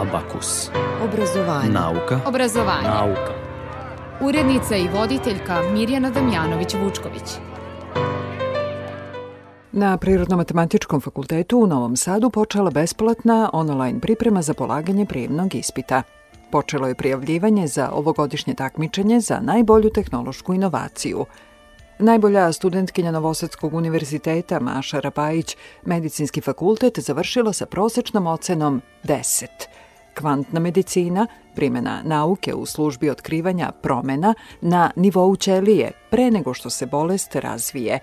Abakus. Obrazovanje. Nauka. Obrazovanje. Nauka. Urednica i voditeljka Mirjana Damjanović-Vučković. Na Prirodno-matematičkom fakultetu u Novom Sadu počela besplatna online priprema za polaganje prijemnog ispita. Počelo je prijavljivanje za ovogodišnje takmičenje za najbolju tehnološku inovaciju – Najbolja studentkinja Novosadskog univerziteta Maša Rapajić medicinski fakultet završila sa prosečnom ocenom 10 kvantna medicina, primena nauke u službi otkrivanja promena na nivou ćelije pre nego što se bolest razvije.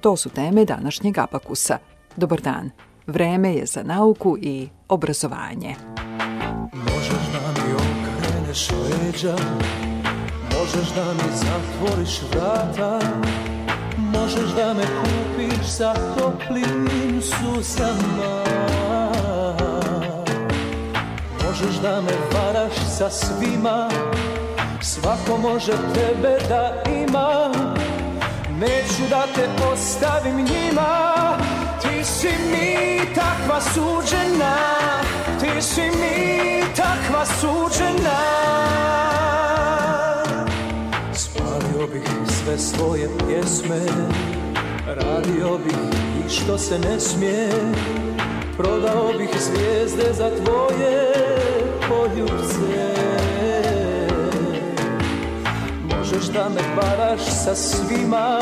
To su teme današnjeg apakusa. Dobar dan. Vreme je za nauku i obrazovanje. Možeš da mi okreneš leđa, možeš da mi zatvoriš vrata, možeš da me kupiš sa toplim susama. Možeš da me varaš sa svima Svako može tebe da ima Neću da te ostavim njima Ti si mi takva suđena Ti si mi takva suđena Spalio bih sve svoje pjesme Radio bih i što se ne smije Prodao bih zvijezde za tvoje ljubce Možeš da me paraš sa svima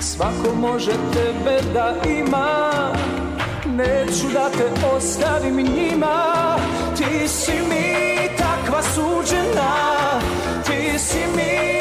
Svako može tebe da ima Neću da te ostavim njima Ti si mi takva suđena Ti si mi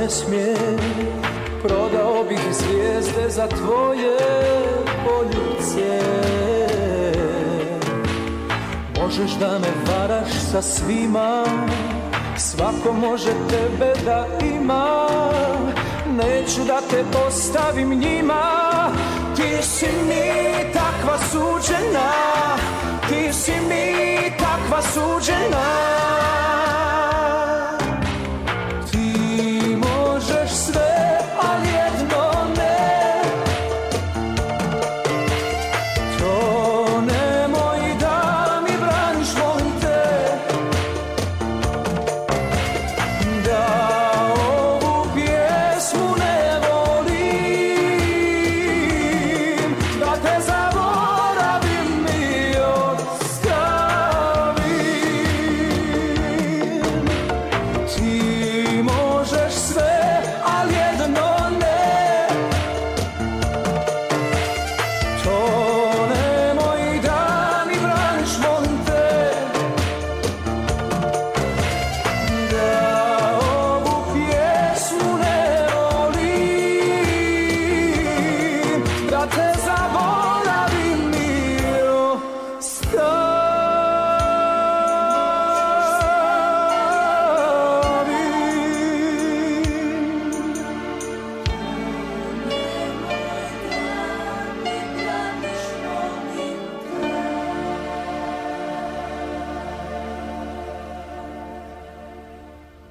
ne smije Prodao bih zvijezde za tvoje poljuce Možeš da me varaš sa svima Svako može tebe da ima Neću da te ostavim njima Ti si mi takva suđena Ti si mi takva suđena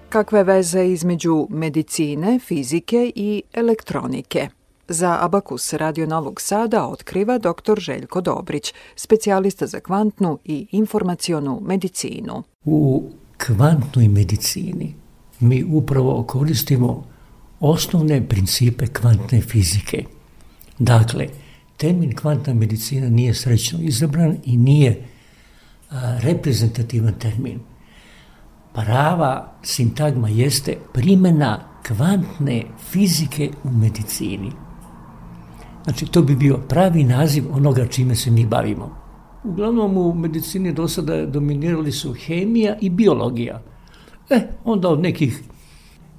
kakve veze između medicine, fizike i elektronike? Za Abakus Radio Novog Sada otkriva dr. Željko Dobrić, specijalista za kvantnu i informacionu medicinu. U kvantnoj medicini mi upravo koristimo osnovne principe kvantne fizike. Dakle, termin kvantna medicina nije srećno izabran i nije a, reprezentativan termin prava sintagma jeste primena kvantne fizike u medicini. Znači, to bi bio pravi naziv onoga čime se mi bavimo. Uglavnom u medicini do sada dominirali su hemija i biologija. E, onda od nekih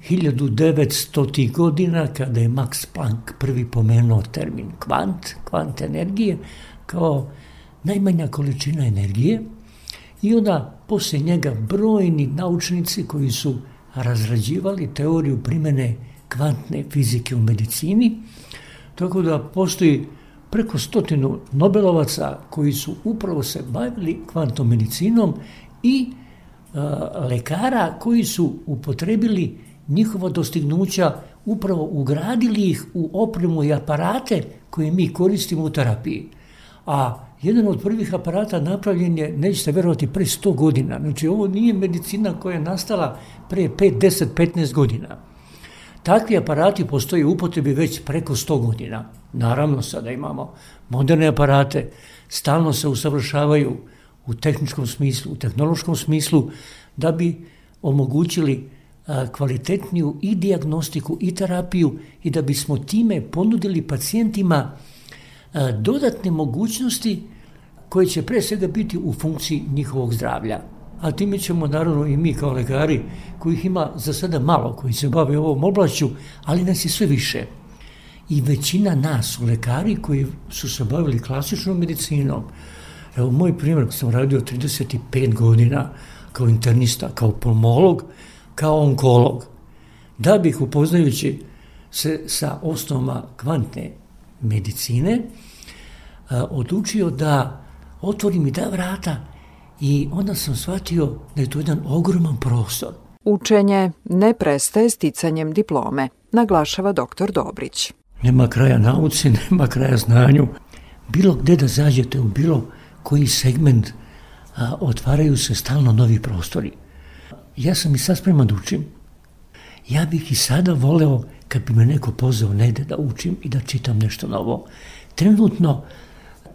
1900. godina, kada je Max Planck prvi pomenuo termin kvant, kvant energije, kao najmanja količina energije, i onda posle njega brojni naučnici koji su razrađivali teoriju primene kvantne fizike u medicini, tako da postoji preko stotinu Nobelovaca koji su upravo se bavili kvantnom medicinom i a, lekara koji su upotrebili njihova dostignuća, upravo ugradili ih u opremu i aparate koje mi koristimo u terapiji. A Jedan od prvih aparata napravljen je, nećete verovati, pre 100 godina. Znači, ovo nije medicina koja je nastala pre 5, 10, 15 godina. Takvi aparati postoje u upotrebi već preko 100 godina. Naravno, sada imamo moderne aparate, stalno se usavršavaju u tehničkom smislu, u tehnološkom smislu, da bi omogućili kvalitetniju i diagnostiku i terapiju i da bismo time ponudili pacijentima dodatne mogućnosti koji će pre svega biti u funkciji njihovog zdravlja. A time ćemo naravno i mi kao lekari, kojih ima za sada malo koji se bave ovom oblašću, ali nas je sve više. I većina nas su lekari koji su se bavili klasičnom medicinom. Evo, moj primjer, sam radio 35 godina kao internista, kao pulmolog, kao onkolog. Da bih upoznajući se sa osnovama kvantne medicine, odučio da otvori mi ta vrata i onda sam shvatio da je to jedan ogroman prostor. Učenje ne prestaje sticanjem diplome, naglašava doktor Dobrić. Nema kraja nauci, nema kraja znanju. Bilo gde da zađete u bilo koji segment, a, otvaraju se stalno novi prostori. Ja sam i sad spreman da učim. Ja bih i sada voleo kad bi me neko pozvao negde da učim i da čitam nešto novo. Trenutno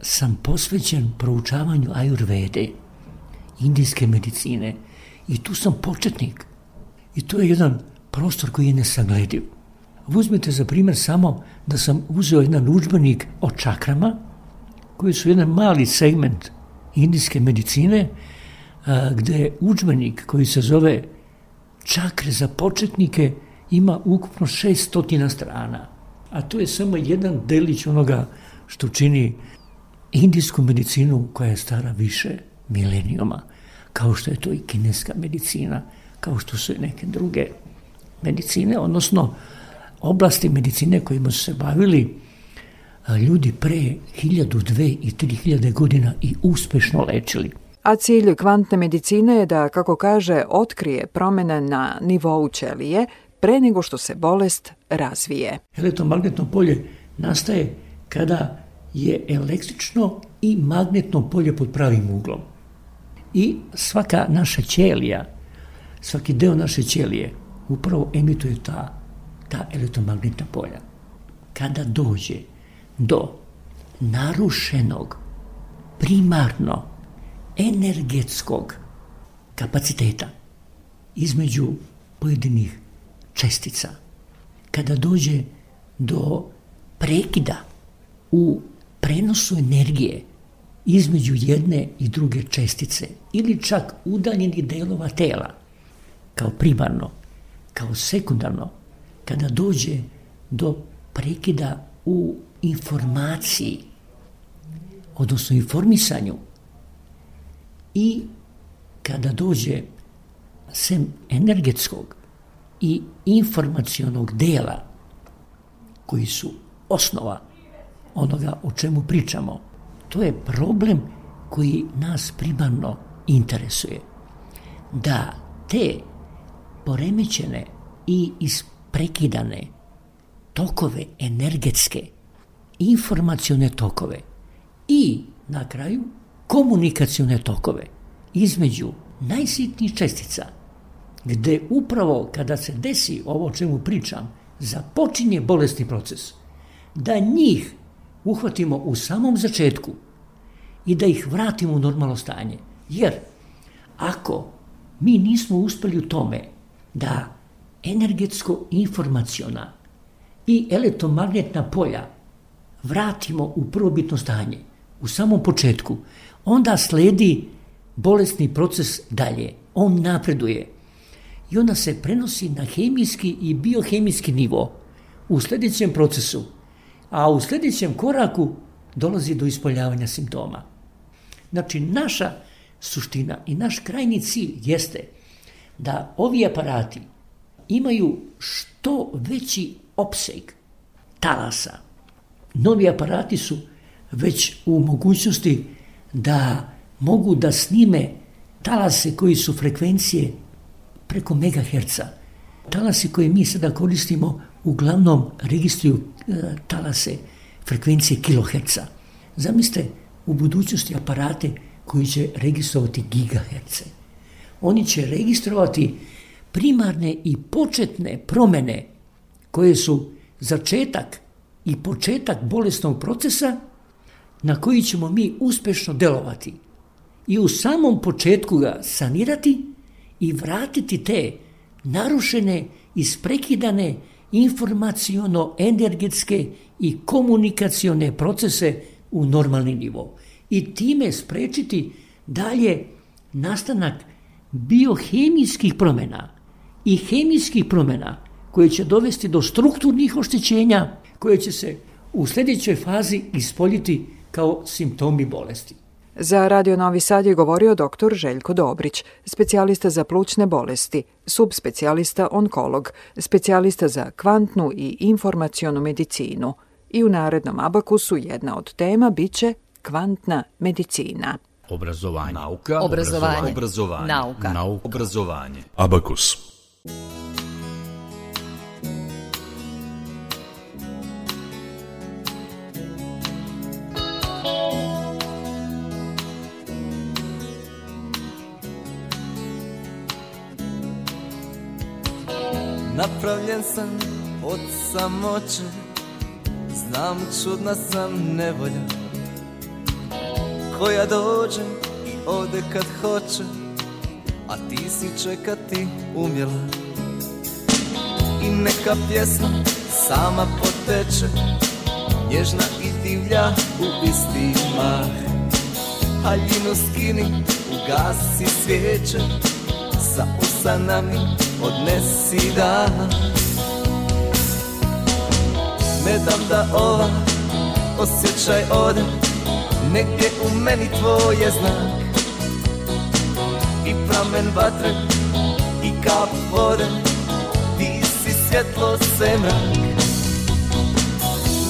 sam posvećen proučavanju ajurvede, indijske medicine i tu sam početnik. I to je jedan prostor koji je nesaglediv. Uzmite za primjer samo da sam uzeo jedan učbenik o čakrama, koji su jedan mali segment indijske medicine, a, gde je učbenik koji se zove Čakre za početnike ima ukupno 600 strana. A to je samo jedan delić onoga što čini uh, indijsku medicinu koja je stara više milenijuma, kao što je to i kineska medicina, kao što su i neke druge medicine, odnosno oblasti medicine kojima su se bavili ljudi pre 1000, 2000 i 3000 godina i uspešno lečili. A cilj kvantne medicine je da, kako kaže, otkrije promene na nivou ćelije pre nego što se bolest razvije. Elektromagnetno polje nastaje kada je električno i magnetno polje pod pravim uglom. I svaka naša ćelija, svaki deo naše ćelije upravo emituje ta, ta elektromagnetna polja. Kada dođe do narušenog, primarno, energetskog kapaciteta između pojedinih čestica, kada dođe do prekida u prenosu energije između jedne i druge čestice ili čak udaljeni delova tela, kao primarno, kao sekundarno, kada dođe do prekida u informaciji, odnosno informisanju i kada dođe sem energetskog i informacionog dela koji su osnova onoga o čemu pričamo. To je problem koji nas primarno interesuje. Da te poremećene i isprekidane tokove energetske, informacione tokove i na kraju komunikacione tokove između najsitnijih čestica, gde upravo kada se desi ovo o čemu pričam, započinje bolesni proces, da njih uhvatimo u samom začetku i da ih vratimo u normalno stanje. Jer ako mi nismo uspeli u tome da energetsko-informaciona i elektromagnetna polja vratimo u prvobitno stanje, u samom početku, onda sledi bolesni proces dalje. On napreduje i onda se prenosi na hemijski i biohemijski nivo u sledećem procesu – a u sledećem koraku dolazi do ispoljavanja simptoma. Znači, naša suština i naš krajni cilj jeste da ovi aparati imaju što veći opseg talasa. Novi aparati su već u mogućnosti da mogu da snime talase koji su frekvencije preko megaherca. Talasi koje mi sada koristimo uglavnom registruju e, talase frekvencije kiloherca. Zamislite u budućnosti aparate koji će registrovati gigaherce. Oni će registrovati primarne i početne promene koje su začetak i početak bolesnog procesa na koji ćemo mi uspešno delovati i u samom početku ga sanirati i vratiti te narušene, isprekidane informaciono-energetske i komunikacione procese u normalni nivo i time sprečiti dalje nastanak biohemijskih promena i hemijskih promena koje će dovesti do strukturnih oštećenja koje će se u sljedećoj fazi ispoljiti kao simptomi bolesti. Za Radio Novi Sad je govorio dr. Željko Dobrić, specijalista za plućne bolesti, subspecijalista onkolog, specijalista za kvantnu i informacionu medicinu. I u narednom abakusu jedna od tema biće kvantna medicina. Obrazovanje. Nauka. Obrazovanje. Obrazovanje. Nauka. Nauka. Obrazovanje. Abakus. Napravljen sam od samoće Znam čudna sam nevolja Koja dođe i ode kad hoće A ti si čekati umjela I neka pjesma sama poteče Nježna i divlja u isti mah Haljinu skini, ugasi svijeće Sa sa nami odnesi da Ne dam da ova osjećaj ode Negdje u meni tvoje znak I pramen vatre i kap vode Ti si svjetlo se mrak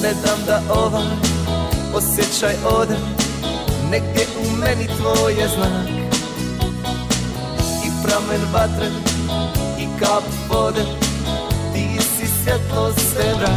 Ne dam da ova osjećaj ode Negdje u meni tvoje znak kamen vatre i kap vode Ti si svjetlo srebra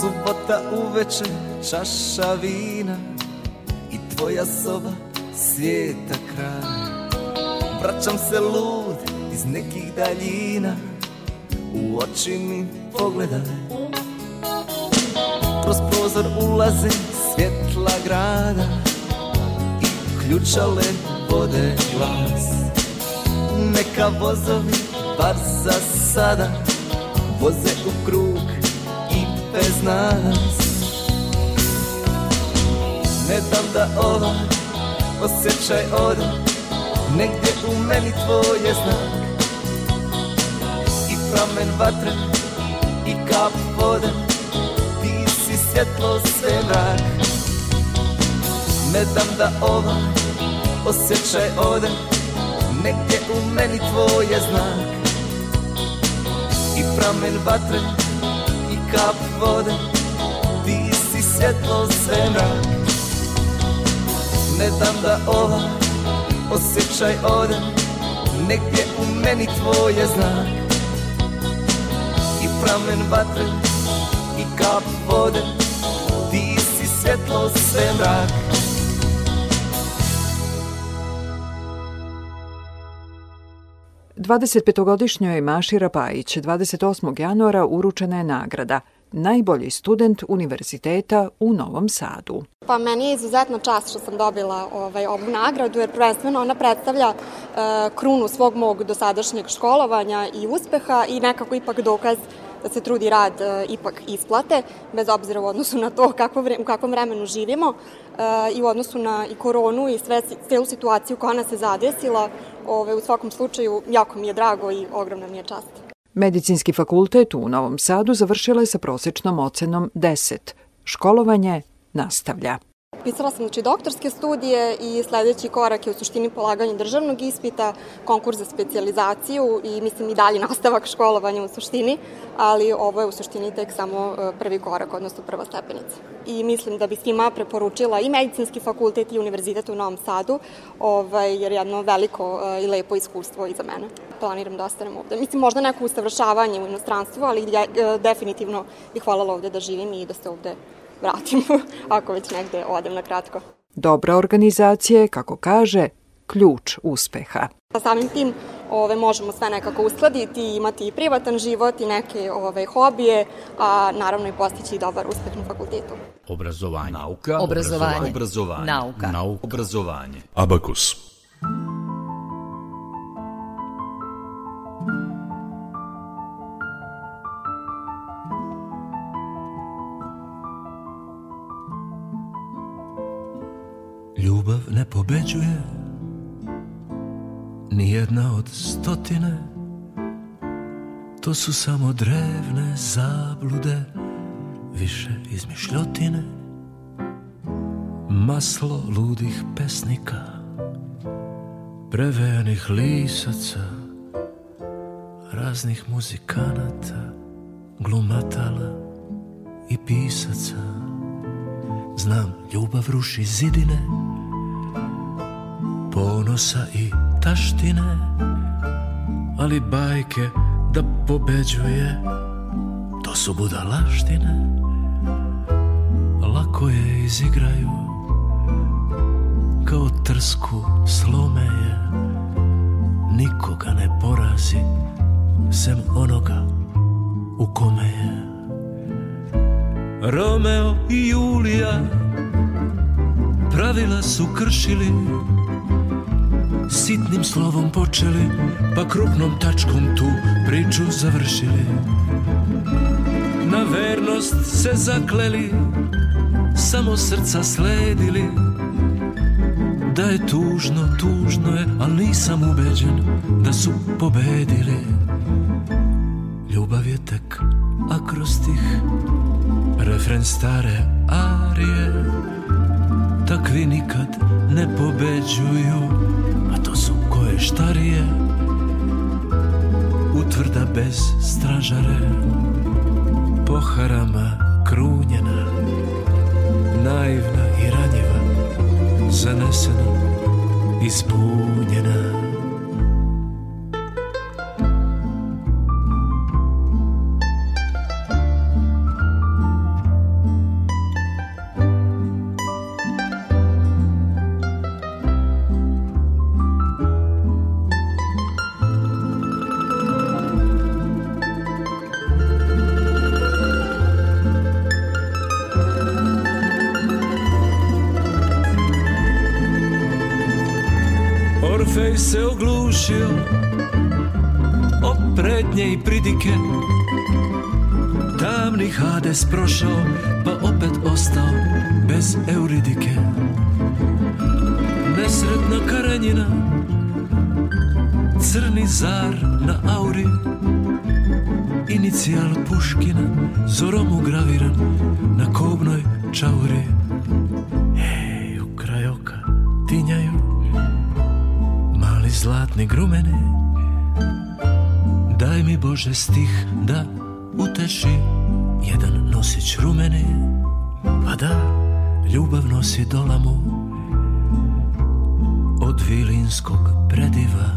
Subota uveče čaša vina I tvoja soba svijeta kraj Vraćam se lud iz nekih daljina U oči mi pogledaj Kroz prozor ulaze svjetla grada I ključale vode glas Neka vozovi bar za sada Voze u krug i bez nas Ne dam da ovaj osjećaj odak Negdje u meni tvoj je znak I pramen vatre i kap vode Ti si svjetlo sve mrak Ne dam da ovaj osjećaj ode Negdje u meni tvoj je znak I pramen vatre i kap vode Ti si svjetlo sve mrak Ne dam da ovaj osjećaj ode Negdje u meni tvoje znak I pramen vatre i kap vode Ti si svjetlo, sve mrak Dvadesetpetogodišnjoj Maši Rapajić 28. januara uručena je nagrada – najbolji student univerziteta u Novom Sadu. Pa meni je izuzetna čast što sam dobila ovaj, ovu nagradu, jer prvenstveno ona predstavlja e, krunu svog mog dosadašnjeg školovanja i uspeha i nekako ipak dokaz da se trudi rad e, ipak isplate, bez obzira u odnosu na to kako vre, u kakvom vremenu živimo e, i u odnosu na i koronu i sve, celu situaciju koja nas je zadesila. Ove, ovaj, u svakom slučaju, jako mi je drago i ogromna mi je čast. Medicinski fakultet u Novom Sadu završila je sa prosečnom ocenom 10. Školovanje nastavlja. Pisala sam znači, doktorske studije i sledeći korak je u suštini polaganje državnog ispita, konkurs za specializaciju i mislim i dalje nastavak školovanja u suštini, ali ovo je u suštini tek samo e, prvi korak, odnosno prva stepenica. I mislim da bi svima preporučila i medicinski fakultet i univerzitet u Novom Sadu, ovaj, jer jedno veliko e, i lepo iskustvo i za mene. Planiram da ostanem ovde. Mislim, možda neko ustavršavanje u inostranstvu, ali e, definitivno bih voljela ovde da živim i da se ovde vratim, ako već negde odem na kratko. Dobra organizacija je, kako kaže, ključ uspeha. Sa samim tim ove, možemo sve nekako uskladiti i imati i privatan život i neke ove, hobije, a naravno i postići i dobar uspeh na fakultetu. Obrazovanje. Nauka. Obrazovanje. Obrazovanje. Nauka. Nauka. Obrazovanje. Abakus. Abakus. Ljubav ne pobeđuje Nijedna od stotine To su samo drevne zablude Više izmišljotine Maslo ludih pesnika Prevejanih lisaca Raznih muzikanata Glumatala i pisaca Znam, ljubav ruši zidine Ponosa i taštine Ali bajke da pobeđuje To su budalaštine Lako je izigraju Kao trsku slome je Nikoga ne porazi Sem onoga u kome je Romeo i Julija pravila su kršili Sitnim slovom počeli, pa krupnom tačkom tu priču završili Na vernost se zakleli, samo srca sledili Da je tužno, tužno je, al nisam ubeđen da su pobedili Ljubav je tek akrostih Refren stare arije Takvi nikad ne pobeđuju A to su koje štarije Utvrda bez stražare Poharama krunjena Naivna i ranjiva Zanesena, ispunjena naučio Od prednje i pridike Tamni Hades prošao Pa opet ostao bez euridike Nesretna karenjina Crni zar na auri Inicijal Puškina Zorom ugraviran Na kobnoj čauri zlatne grumene Daj mi Bože stih da uteši Jedan nosić rumene Pa da ljubav nosi dolamu Od vilinskog prediva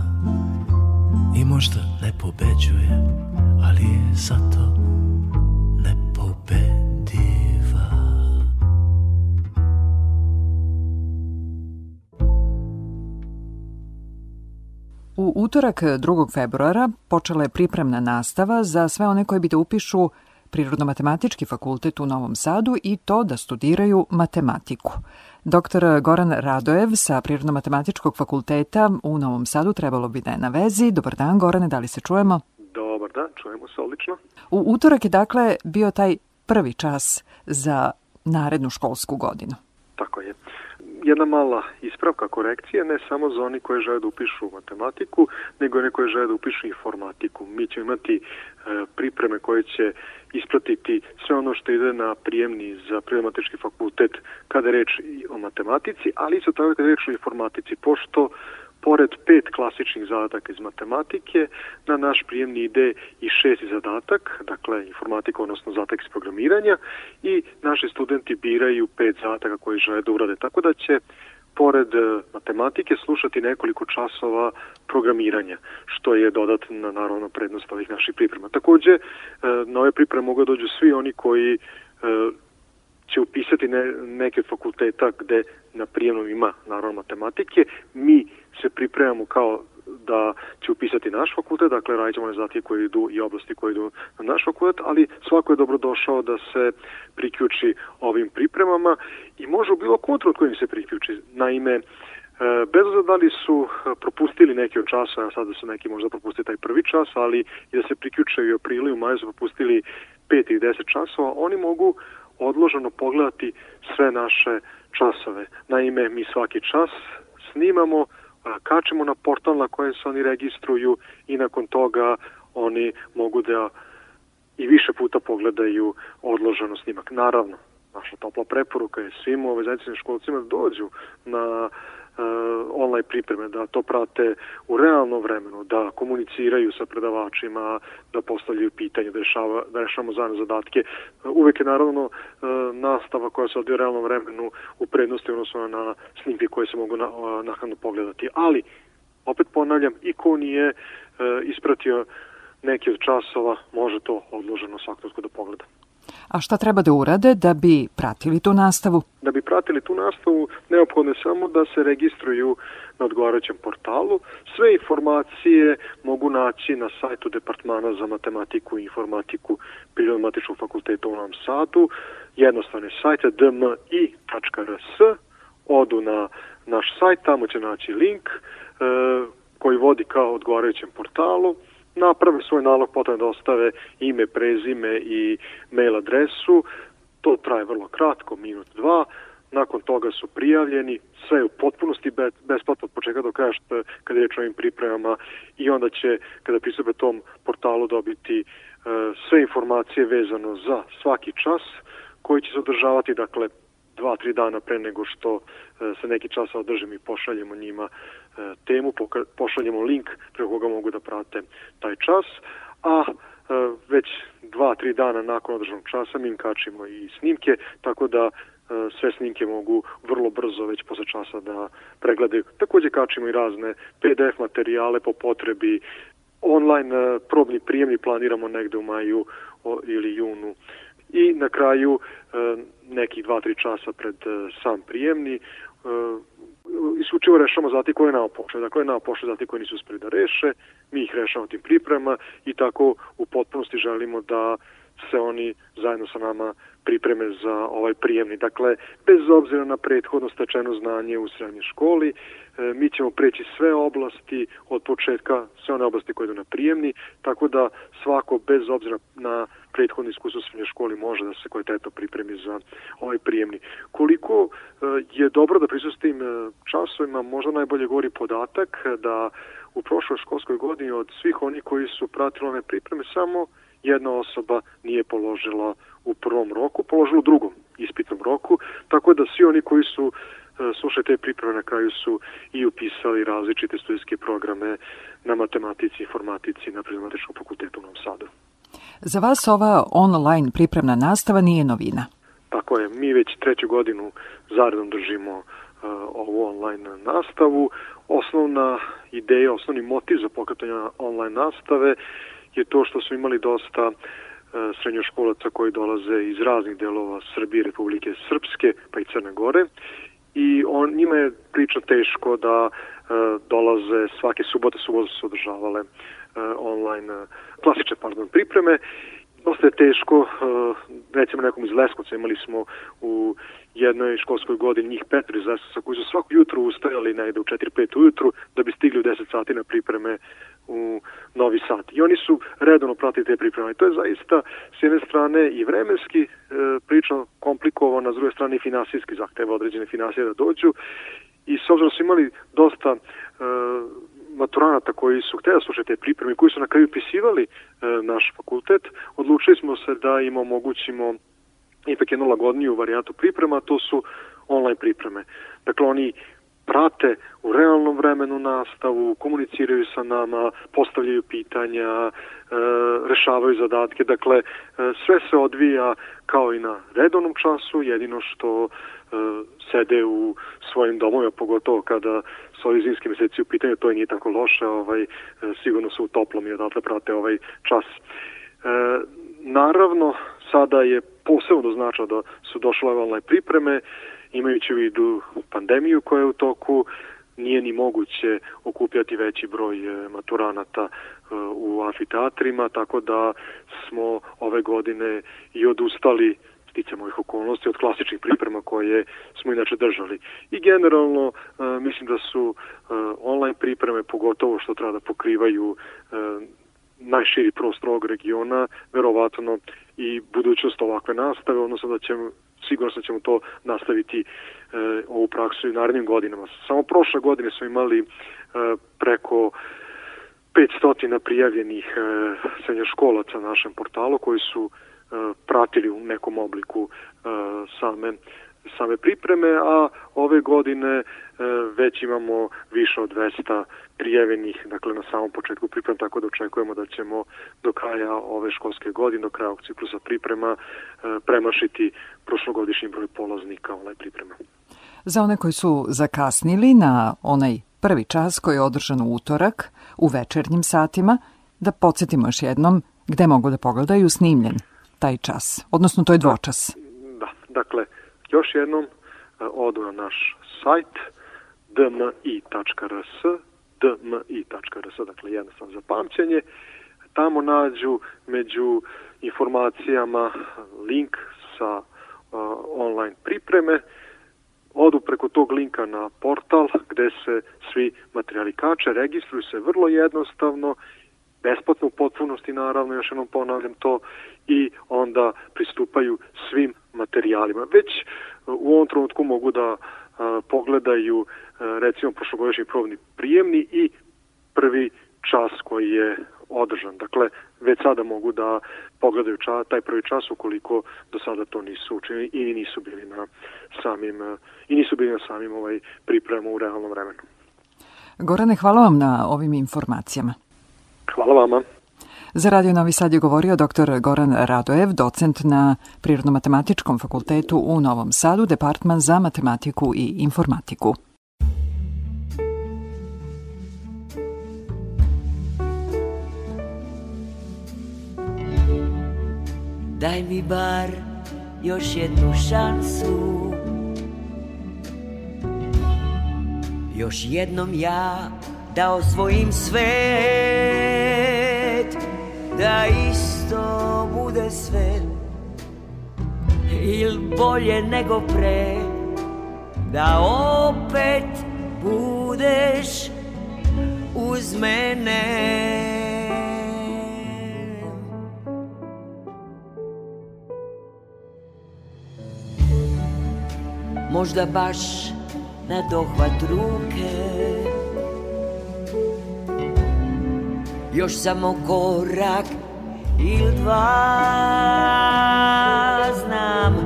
I možda ne pobeđuje Ali je zato U utorak 2. Eh, februara počela je pripremna nastava za sve one koji bi da upišu Prirodno-matematički fakultet u Novom Sadu i to da studiraju matematiku. Doktor Goran Radojev sa Prirodno-matematičkog fakulteta u Novom Sadu trebalo bi da je na vezi. Dobar dan, Gorane, da li se čujemo? Dobar dan, čujemo se odlično. U utorak je dakle bio taj prvi čas za narednu školsku godinu. Tako je jedna mala ispravka, korekcija, ne samo za oni koji žele da upišu matematiku, nego oni koji žele da upišu informatiku. Mi ćemo imati e, pripreme koje će ispratiti sve ono što ide na prijemni za prijematički fakultet kada je reč o matematici, ali isto tako kada je reč o informatici, pošto pored pet klasičnih zadataka iz matematike, na naš prijemni ide i šesti zadatak, dakle informatika, odnosno zadatak iz programiranja, i naši studenti biraju pet zadataka koji žele da urade, tako da će pored e, matematike slušati nekoliko časova programiranja, što je dodatna naravno prednost ovih naših priprema. Takođe, e, na ove pripreme mogu da dođu svi oni koji e, će upisati ne, neke fakulteta gde na prijemnom ima naravno matematike. Mi se pripremamo kao da će upisati naš fakultet, dakle radit ćemo rezultati koji idu i oblasti koji idu na naš fakultet, ali svako je dobrodošao da se priključi ovim pripremama i može u bilo kom od da kojim se priključi. Naime, e, Bez da li su e, propustili neki od časa, sad da su neki možda propustili taj prvi čas, ali i da se priključaju u aprilu i u maju su propustili 5 i 10 časova, oni mogu odloženo pogledati sve naše časove. Naime, mi svaki čas snimamo, kačemo na portal na kojem se oni registruju i nakon toga oni mogu da i više puta pogledaju odloženo snimak. Naravno, naša topla preporuka je svim ove zajednicim školcima da dođu na E, online pripreme, da to prate u realnom vremenu, da komuniciraju sa predavačima, da postavljaju pitanje, da, rešava, da rešavamo zajedno zadatke. E, Uvek je naravno e, nastava koja se odvija u realnom vremenu u prednosti odnosno na snimke koje se mogu na, nakladno pogledati. Ali, opet ponavljam, i ko nije e, ispratio neki od časova, može to odloženo svakako da pogleda. A šta treba da urade da bi pratili tu nastavu? Da bi pratili tu nastavu neophodno je samo da se registruju na odgovarajućem portalu. Sve informacije mogu naći na sajtu Departmana za matematiku i informatiku Biomatičnog fakulteta u Novom Sadu. Jednostavni sajt je dmi.rs. Odu na naš sajt, tamo će naći link e, koji vodi kao odgovarajućem portalu naprave svoj nalog, potom dostave da ime, prezime i mail adresu. To traje vrlo kratko, minut, dva. Nakon toga su prijavljeni, sve u potpunosti besplatno od početka do kraja što kada je reč pripremama i onda će kada pristupe tom portalu dobiti e, sve informacije vezano za svaki čas koji će se održavati, dakle dva, tri dana pre nego što e, se neki čas održi i pošaljemo njima E, temu, pošaljemo link preko koga mogu da prate taj čas, a e, već dva, tri dana nakon održanog časa mi im kačimo i snimke, tako da e, sve snimke mogu vrlo brzo, već posle časa da pregledaju. Takođe kačimo i razne PDF materijale po potrebi. Online probni prijemni planiramo negde u maju ili junu. I na kraju nekih 2-3 časa pred sam prijemni isključivo rešamo zati koje nam pošle. Dakle, nam pošle zati koje nisu uspeli da reše, mi ih rešamo tim priprema i tako u potpunosti želimo da uh, se oni zajedno sa nama pripreme za ovaj prijemni. Dakle, bez obzira na prethodno stečeno znanje u srednjoj školi, e, mi ćemo preći sve oblasti od početka, sve one oblasti koje idu na prijemni, tako da svako bez obzira na prethodno iskustvo u srednjoj školi može da se kvalitetno pripremi za ovaj prijemni. Koliko e, je dobro da prisustim e, časovima, možda najbolje govori podatak da u prošloj školskoj godini od svih onih koji su pratili ove pripreme, samo jedna osoba nije položila u prvom roku, položila u drugom ispitnom roku, tako da svi oni koji su e, slušaj te priprave na kraju su i upisali različite studijske programe na matematici, informatici, na Primatematičkom fakultetu u Novom Sadu. Za vas ova online pripremna nastava nije novina. Tako je, mi već treću godinu zaredom držimo uh, ovu online nastavu. Osnovna ideja, osnovni motiv za pokretanje online nastave je to što smo imali dosta e, srednjoškolaca koji dolaze iz raznih delova Srbije, Republike Srpske, pa i Crne Gore i on, njima je prilično teško da e, dolaze svake subote, subote su održavale e, online, e, klasične, pardon, pripreme dosta je teško, recimo nekom iz Leskovca, imali smo u jednoj školskoj godini njih petri iz Leskovca koji su svako jutro ustajali negde u 4-5 ujutru da bi stigli u 10 sati na pripreme u Novi Sad. I oni su redovno pratili te pripreme. To je zaista s jedne strane i vremenski e, prilično komplikovano, a s druge strane i finansijski zahteva određene finansije da dođu. I s obzirom da su imali dosta e, maturanata koji su htjeli da slušati te pripreme, koji su na kraju upisivali e, naš fakultet, odlučili smo se da im omogućimo ipak jednu lagodniju varijantu priprema, to su online pripreme. Dakle, oni prate u realnom vremenu nastavu, komuniciraju sa nama, postavljaju pitanja, e, rešavaju zadatke. Dakle, e, sve se odvija kao i na redovnom času, jedino što e, sede u svojim domovima, pogotovo kada su ovi zimski meseci u pitanju, to je nije tako loše, ovaj, e, sigurno su u toplom i odatle prate ovaj čas. naravno, sada je posebno značao da su došle valne pripreme, Imajući u vidu pandemiju koja je u toku, nije ni moguće okupljati veći broj e, maturanata e, u amfiteatrima, tako da smo ove godine i odustali sticam mojih okolnosti od klasičnih priprema koje smo inače držali. I generalno e, mislim da su online pripreme, pogotovo što treba da pokrivaju najširi prostor ovog regiona, verovatno i budućnost ovakve nastave, odnosno da će sigurno sam da ćemo to nastaviti e, ovu praksu i narednim godinama. Samo prošle godine smo imali e, preko 500 prijavljenih e, srednjoškolaca na našem portalu koji su e, pratili u nekom obliku e, same same pripreme, a ove godine e, već imamo više od 200 prijevenih dakle, na samom početku priprema, tako da očekujemo da ćemo do kraja ove školske godine, do kraja ovog ciklusa priprema, e, premašiti prošlogodišnji broj polaznika onaj priprema. Za one koji su zakasnili na onaj prvi čas koji je održan u utorak, u večernjim satima, da podsjetimo još jednom gde mogu da pogledaju snimljen taj čas, odnosno to je dvočas. Da, dakle, Još jednom e, odu na naš sajt dmi.rs dmi.rs, dakle jednostavno za pamćenje. Tamo nađu među informacijama link sa e, online pripreme. Odu preko tog linka na portal gde se svi materijali kače, registruju se vrlo jednostavno besplatno u potpunosti naravno, još jednom ponavljam to, i onda pristupaju svim materijalima. Već e, u ovom trenutku mogu da a, e, pogledaju a, e, recimo prošlogodišnji probni prijemni i prvi čas koji je održan. Dakle, već sada mogu da pogledaju ča, taj prvi čas ukoliko do sada to nisu učinili i nisu bili na samim i nisu bili na samim ovaj pripremu u realnom vremenu. Gorane, hvala vam na ovim informacijama. Hvala vama. Za Radio Novi Sad je govorio dr. Goran Radojev, docent na Prirodno-matematičkom fakultetu u Novom Sadu, Departman za matematiku i informatiku. Daj mi bar još jednu šansu Još jednom ja da osvojim sve da isto bude sve Il bolje nego pre Da opet budeš uz mene Možda baš na dohvat ruke još samo korak il dva znam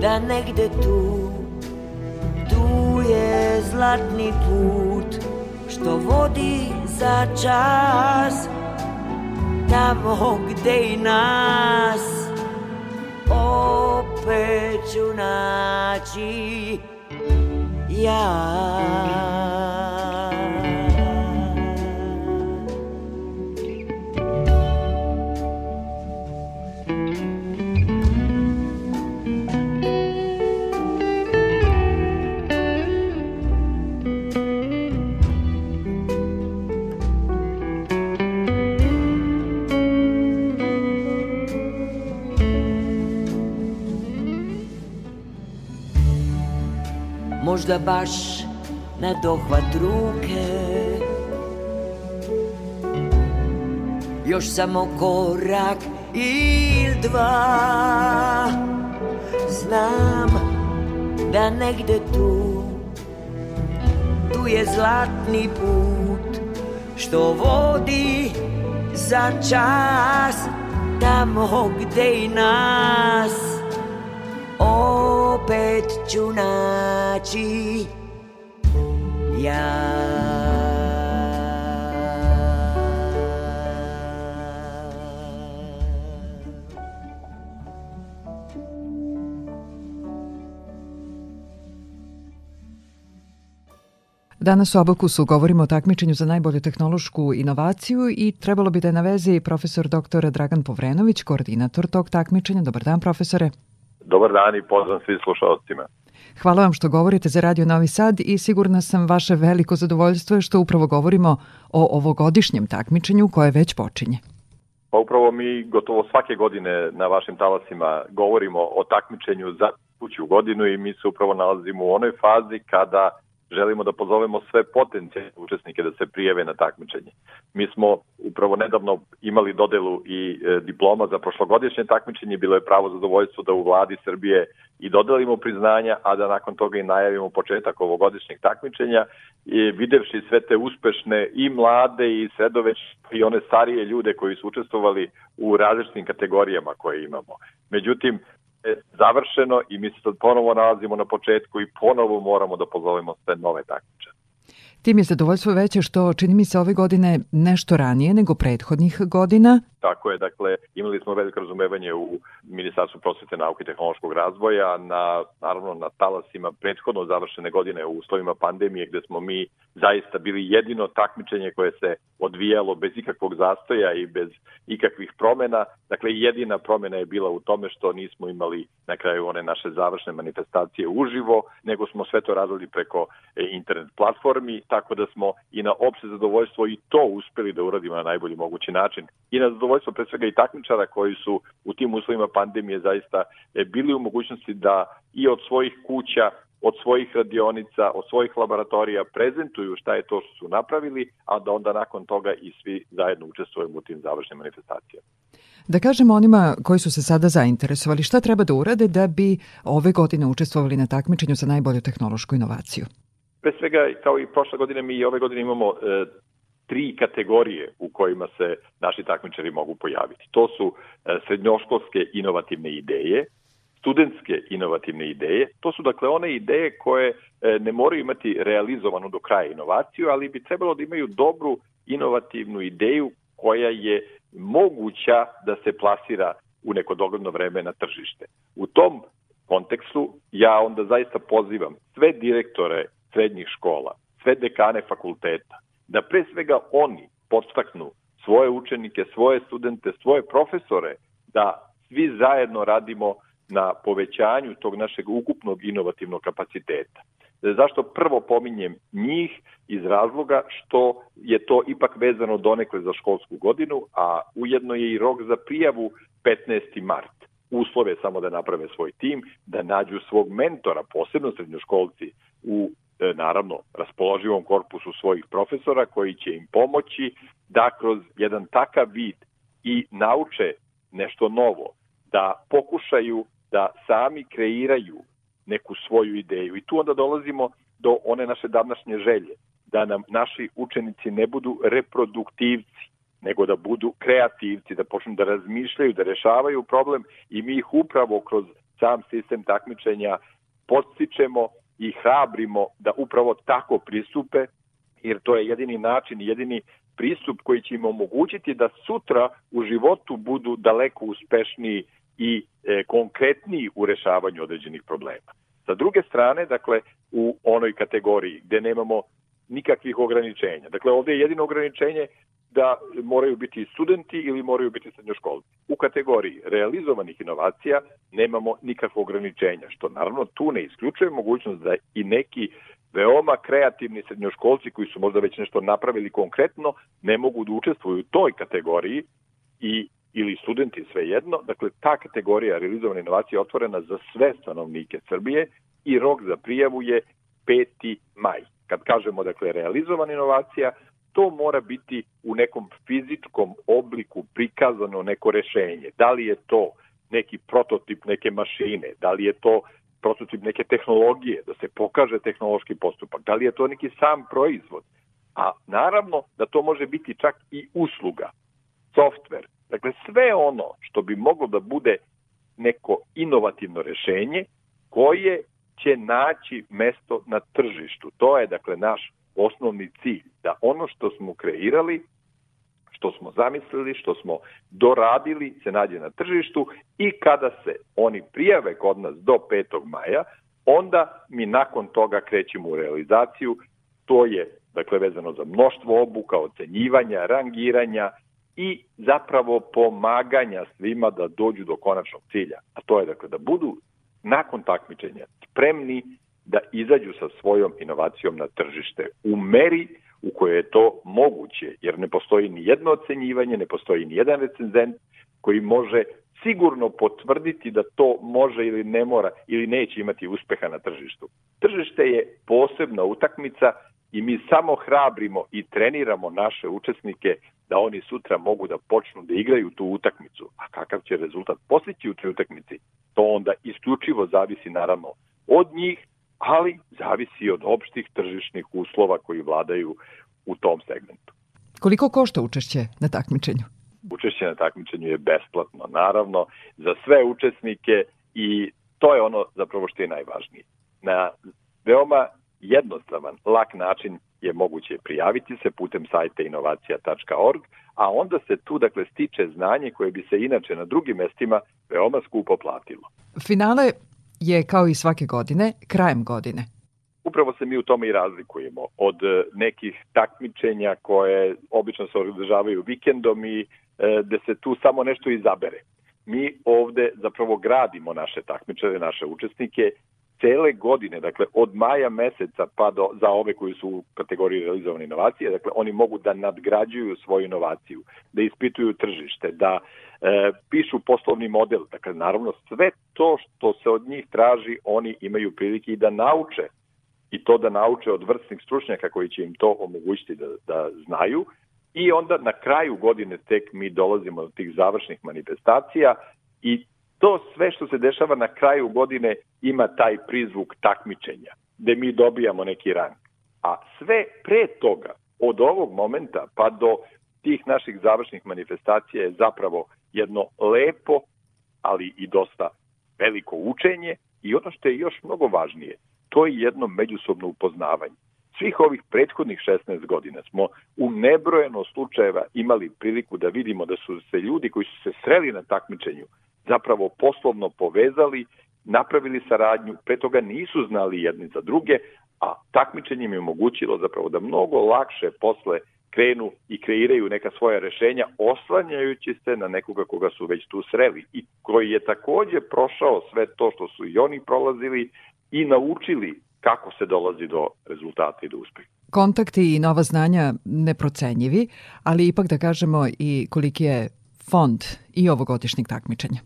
da negde tu tu je zlatni put što vodi za čas tamo gde i nas opet ću naći ja možda baš na dohvat ruke Još samo korak ili dva Znam da negde tu Tu je zlatni put Što vodi za čas Tamo gde i nas Oh opet ću naći ja Danas u su govorimo o takmičenju za najbolju tehnološku inovaciju i trebalo bi da je na vezi profesor dr. Dragan Povrenović, koordinator tog takmičenja. Dobar dan, profesore. Dobar dan i pozdrav svim slušalcima. Hvala vam što govorite za Radio Novi Sad i sigurna sam vaše veliko zadovoljstvo je što upravo govorimo o ovogodišnjem takmičenju koje već počinje. Pa upravo mi gotovo svake godine na vašim talasima govorimo o takmičenju za kuću godinu i mi se upravo nalazimo u onoj fazi kada želimo da pozovemo sve potencijalne učesnike da se prijave na takmičenje. Mi smo upravo nedavno imali dodelu i e, diploma za prošlogodišnje takmičenje, bilo je pravo zadovoljstvo da u vladi Srbije i dodelimo priznanja, a da nakon toga i najavimo početak ovogodišnjeg takmičenja, i videvši sve te uspešne i mlade i sredoveć pa i one starije ljude koji su učestvovali u različitim kategorijama koje imamo. Međutim, E, završeno i mi se sad ponovo nalazimo na početku i ponovo moramo da pozovemo sve nove takmičare. Tim je zadovoljstvo veće što čini mi se ove godine nešto ranije nego prethodnih godina. Tako je, dakle, imali smo veliko razumevanje u Ministarstvu prosvete, nauke i tehnološkog razvoja, na, naravno na talasima prethodno završene godine u uslovima pandemije gde smo mi zaista bili jedino takmičenje koje se odvijalo bez ikakvog zastoja i bez ikakvih promena. Dakle, jedina promena je bila u tome što nismo imali na kraju one naše završne manifestacije uživo, nego smo sve to radili preko internet platformi tako da smo i na opšte zadovoljstvo i to uspeli da uradimo na najbolji mogući način. I na zadovoljstvo pre svega i takmičara koji su u tim uslovima pandemije zaista e, bili u mogućnosti da i od svojih kuća od svojih radionica, od svojih laboratorija prezentuju šta je to što su napravili, a da onda nakon toga i svi zajedno učestvujemo u tim završnim manifestacijama. Da kažemo onima koji su se sada zainteresovali, šta treba da urade da bi ove godine učestvovali na takmičenju za najbolju tehnološku inovaciju? Pre svega, kao i prošle godine, mi i ove godine imamo e, tri kategorije u kojima se naši takmičari mogu pojaviti. To su e, srednjoškolske inovativne ideje, studentske inovativne ideje. To su dakle one ideje koje e, ne moraju imati realizovanu do kraja inovaciju, ali bi trebalo da imaju dobru inovativnu ideju koja je moguća da se plasira u neko dogledno vreme na tržište. U tom kontekstu ja onda zaista pozivam sve direktore srednjih škola, sve dekane fakulteta, da pre svega oni podstaknu svoje učenike, svoje studente, svoje profesore da svi zajedno radimo na povećanju tog našeg ukupnog inovativnog kapaciteta. Zašto prvo pominjem njih iz razloga što je to ipak vezano donekle za školsku godinu, a ujedno je i rok za prijavu 15. mart. Uslove samo da naprave svoj tim, da nađu svog mentora, posebno srednjoškolci, u E, naravno, raspoloživom korpusu svojih profesora koji će im pomoći da kroz jedan takav vid i nauče nešto novo, da pokušaju da sami kreiraju neku svoju ideju. I tu onda dolazimo do one naše davnašnje želje, da nam naši učenici ne budu reproduktivci, nego da budu kreativci, da počnu da razmišljaju, da rešavaju problem i mi ih upravo kroz sam sistem takmičenja podstičemo i hrabrimo da upravo tako pristupe, jer to je jedini način, jedini pristup koji će im omogućiti da sutra u životu budu daleko uspešniji i e, konkretniji u rešavanju određenih problema. Sa druge strane, dakle, u onoj kategoriji gde nemamo nikakvih ograničenja. Dakle, ovde je jedino ograničenje da moraju biti studenti ili moraju biti srednjoškolci. U kategoriji realizovanih inovacija nemamo nikakvo ograničenja, što naravno tu ne isključuje mogućnost da i neki veoma kreativni srednjoškolci koji su možda već nešto napravili konkretno ne mogu da učestvuju u toj kategoriji i ili studenti svejedno, dakle ta kategorija realizovane inovacije je otvorena za sve stanovnike Srbije i rok za prijavu je 5. maj. Kad kažemo dakle realizovana inovacija, to mora biti u nekom fizičkom obliku prikazano neko rešenje. Da li je to neki prototip neke mašine, da li je to prototip neke tehnologije, da se pokaže tehnološki postupak, da li je to neki sam proizvod. A naravno da to može biti čak i usluga, softver. Dakle, sve ono što bi moglo da bude neko inovativno rešenje koje će naći mesto na tržištu. To je, dakle, naš osnovni cilj, da ono što smo kreirali, što smo zamislili, što smo doradili, se nađe na tržištu i kada se oni prijave kod nas do 5. maja, onda mi nakon toga krećemo u realizaciju. To je, dakle, vezano za mnoštvo obuka, ocenjivanja, rangiranja i zapravo pomaganja svima da dođu do konačnog cilja. A to je, dakle, da budu nakon takmičenja spremni da izađu sa svojom inovacijom na tržište u meri u kojoj je to moguće, jer ne postoji ni jedno ocenjivanje, ne postoji ni jedan recenzent koji može sigurno potvrditi da to može ili ne mora ili neće imati uspeha na tržištu. Tržište je posebna utakmica i mi samo hrabrimo i treniramo naše učesnike da oni sutra mogu da počnu da igraju tu utakmicu. A kakav će rezultat postići u toj utakmici, to onda isključivo zavisi naravno od njih, ali zavisi od opštih tržišnih uslova koji vladaju u tom segmentu. Koliko košta učešće na takmičenju? Učešće na takmičenju je besplatno, naravno, za sve učesnike i to je ono zapravo što je najvažnije. Na veoma jednostavan, lak način je moguće prijaviti se putem sajta inovacija.org, a onda se tu dakle stiče znanje koje bi se inače na drugim mestima veoma skupo platilo. Finale je kao i svake godine krajem godine. Upravo se mi u tome i razlikujemo od e, nekih takmičenja koje obično se održavaju vikendom i da se tu samo nešto izabere. Mi ovde zapravo gradimo naše takmičare, naše učesnike cele godine, dakle od maja meseca pa do, za ove koji su u kategoriji realizovane inovacije, dakle oni mogu da nadgrađuju svoju inovaciju, da ispituju tržište, da e, pišu poslovni model. Dakle, naravno, sve to što se od njih traži, oni imaju prilike i da nauče i to da nauče od vrstnih stručnjaka koji će im to omogućiti da, da znaju i onda na kraju godine tek mi dolazimo do tih završnih manifestacija i to sve što se dešava na kraju godine ima taj prizvuk takmičenja, gde mi dobijamo neki rang. A sve pre toga, od ovog momenta pa do tih naših završnih manifestacija je zapravo jedno lepo, ali i dosta veliko učenje i ono što je još mnogo važnije, to je jedno međusobno upoznavanje. Svih ovih prethodnih 16 godina smo u nebrojeno slučajeva imali priliku da vidimo da su se ljudi koji su se sreli na takmičenju zapravo poslovno povezali, napravili saradnju, pre toga nisu znali jedni za druge, a takmičenje im je omogućilo zapravo da mnogo lakše posle krenu i kreiraju neka svoja rešenja oslanjajući se na nekoga koga su već tu sreli i koji je takođe prošao sve to što su i oni prolazili i naučili kako se dolazi do rezultata i do uspeha. Kontakti i nova znanja neprocenjivi, ali ipak da kažemo i koliki je fond i ovogodišnjeg takmičenja.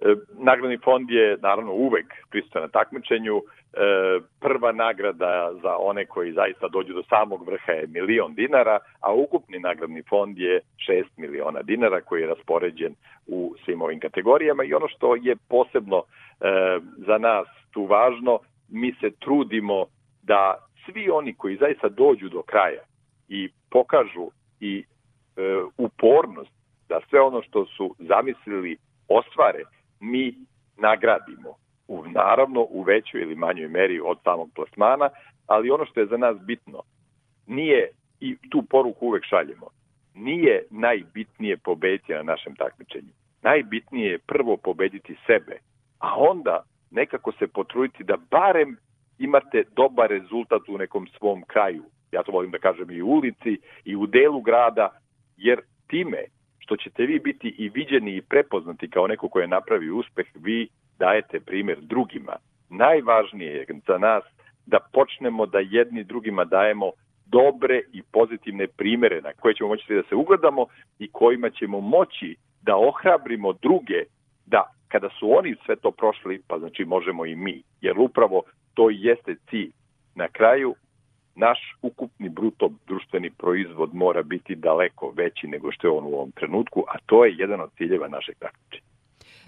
E, nagradni fond je naravno uvek pristojan na takmičenju. E, prva nagrada za one koji zaista dođu do samog vrha je milion dinara, a ukupni nagradni fond je 6 miliona dinara koji je raspoređen u svim ovim kategorijama i ono što je posebno e, za nas tu važno, mi se trudimo da svi oni koji zaista dođu do kraja i pokažu i upornost da sve ono što su zamislili ostvare mi nagradimo, u, naravno u većoj ili manjoj meri od samog plasmana, ali ono što je za nas bitno, nije, i tu poruku uvek šaljemo, nije najbitnije pobediti na našem takmičenju. Najbitnije je prvo pobediti sebe, a onda nekako se potruditi da barem imate dobar rezultat u nekom svom kraju. Ja to volim da kažem i u ulici i u delu grada, jer time što ćete vi biti i viđeni i prepoznati kao neko ko je napravio uspeh, vi dajete primer drugima. Najvažnije je za nas da počnemo da jedni drugima dajemo dobre i pozitivne primere na koje ćemo moći da se ugledamo i kojima ćemo moći da ohrabrimo druge da kada su oni sve to prošli, pa znači možemo i mi. Jer upravo to jeste cilj. Na kraju naš ukupni bruto društveni proizvod mora biti daleko veći nego što je on u ovom trenutku, a to je jedan od ciljeva našeg takmičenja.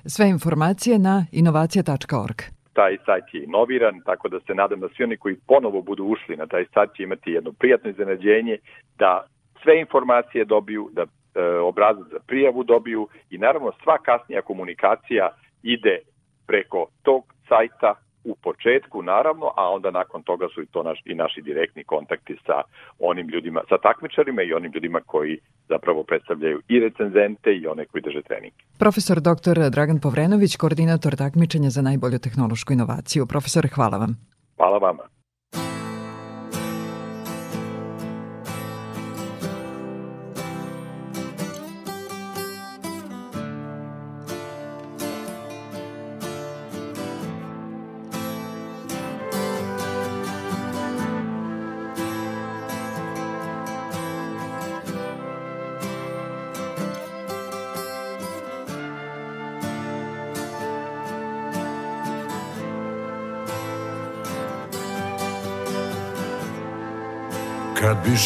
Sve informacije na inovacija.org. Taj sajt je inoviran, tako da se nadam da svi oni koji ponovo budu ušli na taj sajt će imati jedno prijatno iznenađenje da sve informacije dobiju, da e, obrazac za prijavu dobiju i naravno sva kasnija komunikacija ide preko tog sajta u početku naravno, a onda nakon toga su i to naš, i naši direktni kontakti sa onim ljudima, sa takmičarima i onim ljudima koji zapravo predstavljaju i recenzente i one koji drže treninge. Profesor dr. Dragan Povrenović, koordinator takmičenja za najbolju tehnološku inovaciju. Profesor, hvala vam. Hvala vama.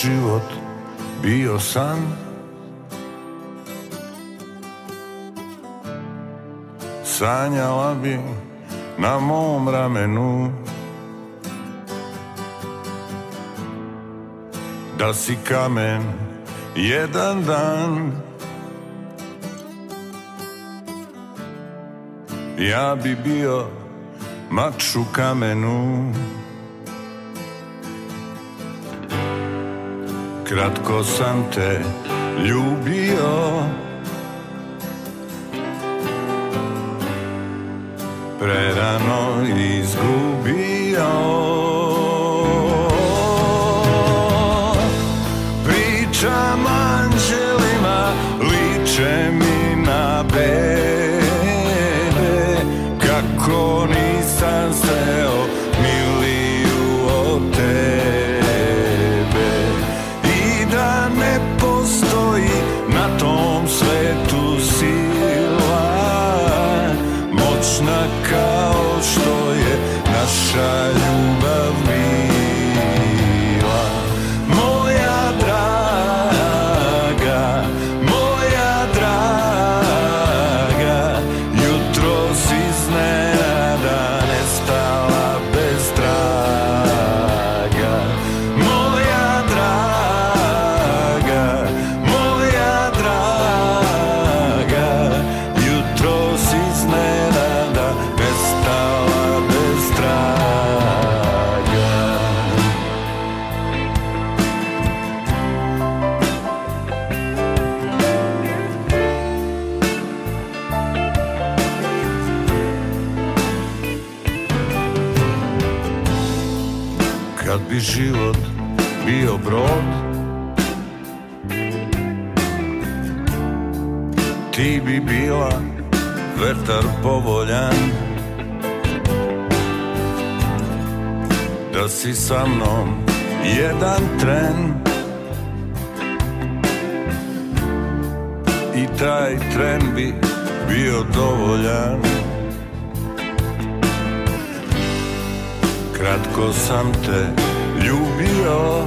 život bio san Sanjala bi na mom ramenu Da si kamen jedan dan Ja bi bio mač u kamenu kratko sam te ljubio Prerano izgubio Pričam anđelima, ličem život bio brod Ti bi bila vetar povoljan Da si sa mnom jedan tren I taj tren bi bio dovoljan Kratko sam te ljubio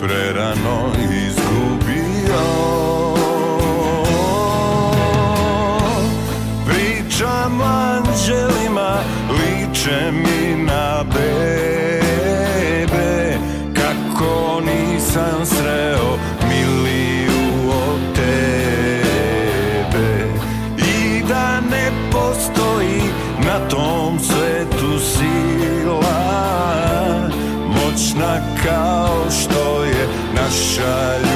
Prerano izgubio Pričam anđelima, liče mi na bebe Kako nisam kao što je naša ljubav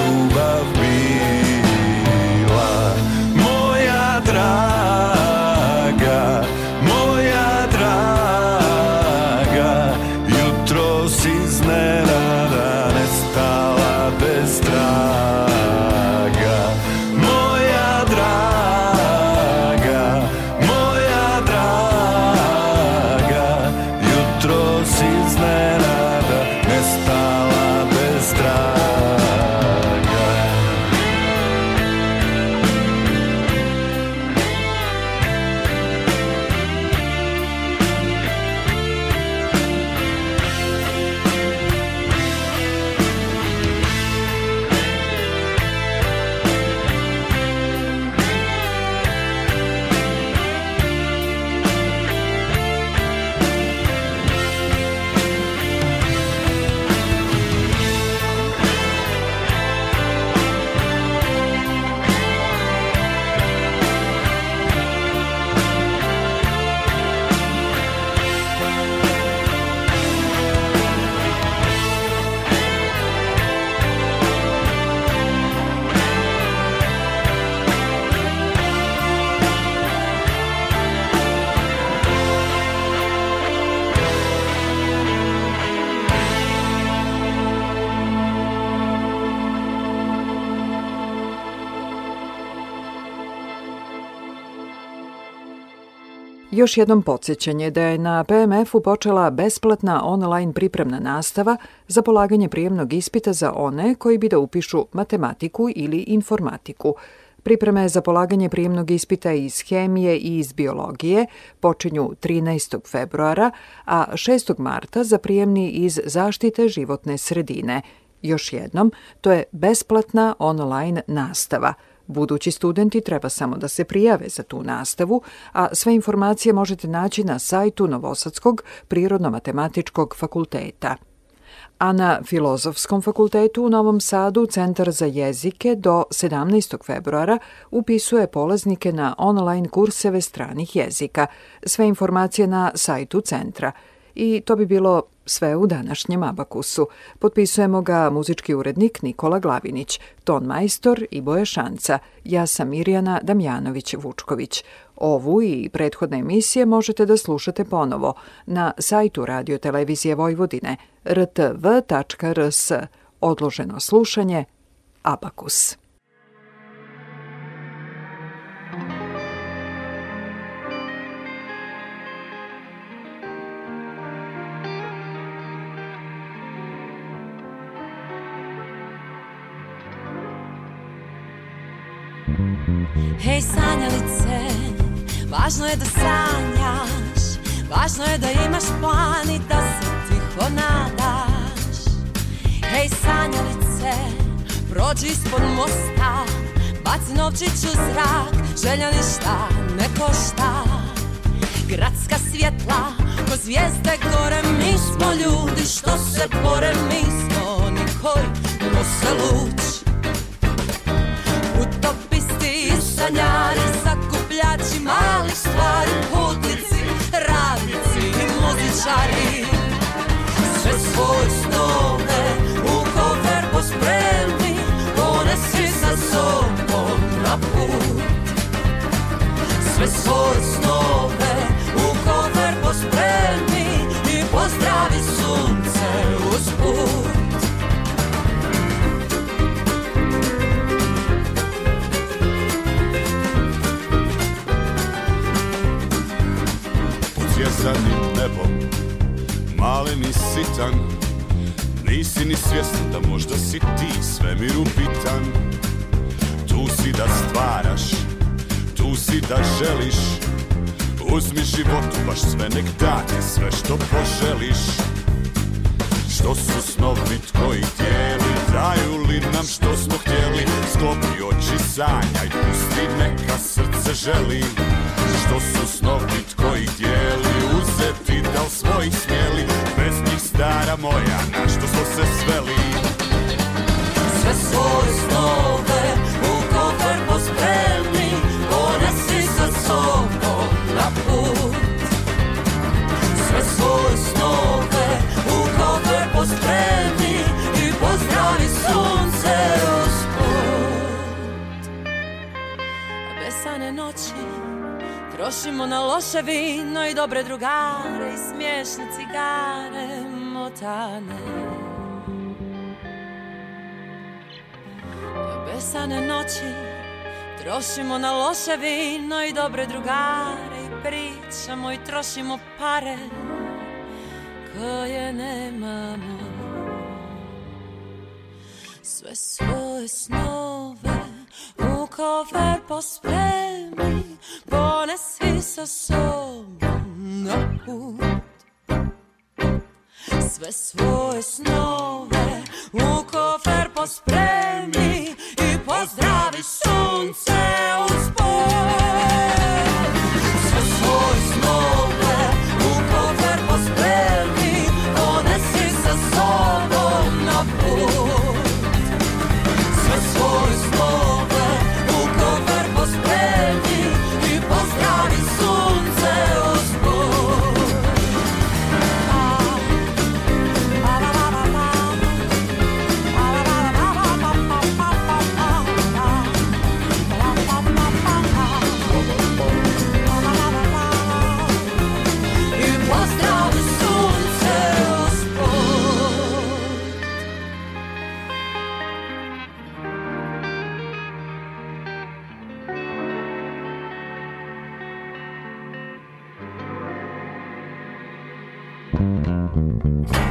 Još jednom podsjećanje da je na PMF-u počela besplatna online pripremna nastava za polaganje prijemnog ispita za one koji bi da upišu matematiku ili informatiku. Pripreme za polaganje prijemnog ispita iz hemije i iz biologije počinju 13. februara, a 6. marta za prijemni iz zaštite životne sredine. Još jednom, to je besplatna online nastava – Budući studenti treba samo da se prijave za tu nastavu, a sve informacije možete naći na sajtu Novosadskog prirodno-matematičkog fakulteta a na Filozofskom fakultetu u Novom Sadu Centar za jezike do 17. februara upisuje polaznike na online kurseve stranih jezika. Sve informacije na sajtu centra. I to bi bilo sve u današnjem abakusu. Potpisujemo ga muzički urednik Nikola Glavinić, ton majstor i Boja Šanca. Ja sam Mirjana Damjanović-Vučković. Ovu i prethodne emisije možete da slušate ponovo na sajtu Radio Televizije Vojvodine rtv.rs. Odloženo slušanje Abakus. Hej sanjalice, važno je da sanjaš Važno je da imaš plan i da se tiho nadaš Hej sanjalice, prođi ispod mosta Baci novčić u zrak, želja ništa ne košta Gradska svjetla, ko zvijezde gore Mi smo ljudi što se bore, mi smo nikoj, ko se sobom na put Sve svoje snove u kofer pospremi I pozdravi sunce uz put Pod zvijezdanim nebom Malen i sitan Nisi ni svjesna da možda si ti svemiru bitan si da stvaraš Tu si da želiš Uzmi život, baš sve nek dati Sve što poželiš Što su snovi tvoji tijeli Daju li nam što smo htjeli Sklopi oči sanjaj Pusti neka srce želi Što su snovi tvoji tijeli Uzeti da li svojih smjeli Bez njih stara moja Na što smo se sveli Sve svoje snove spremni, ponesi sa sobom na put. Sve svoje snove u kofer pospremi i pozdravi sunce usput. A besane noći trošimo na loše vino i dobre drugare i smiješne cigare motane. besane noći Trošimo na loše vino i dobre drugare I pričamo i trošimo pare Koje nemamo Sve svoje snove u kofer pospremi Ponesi sa sobom na put Sve svoje snove U kofer pospremi i pozdravi sunce uz pod. Sve svoje snove u kofer pospremi, ponesi sa Mm-hmm.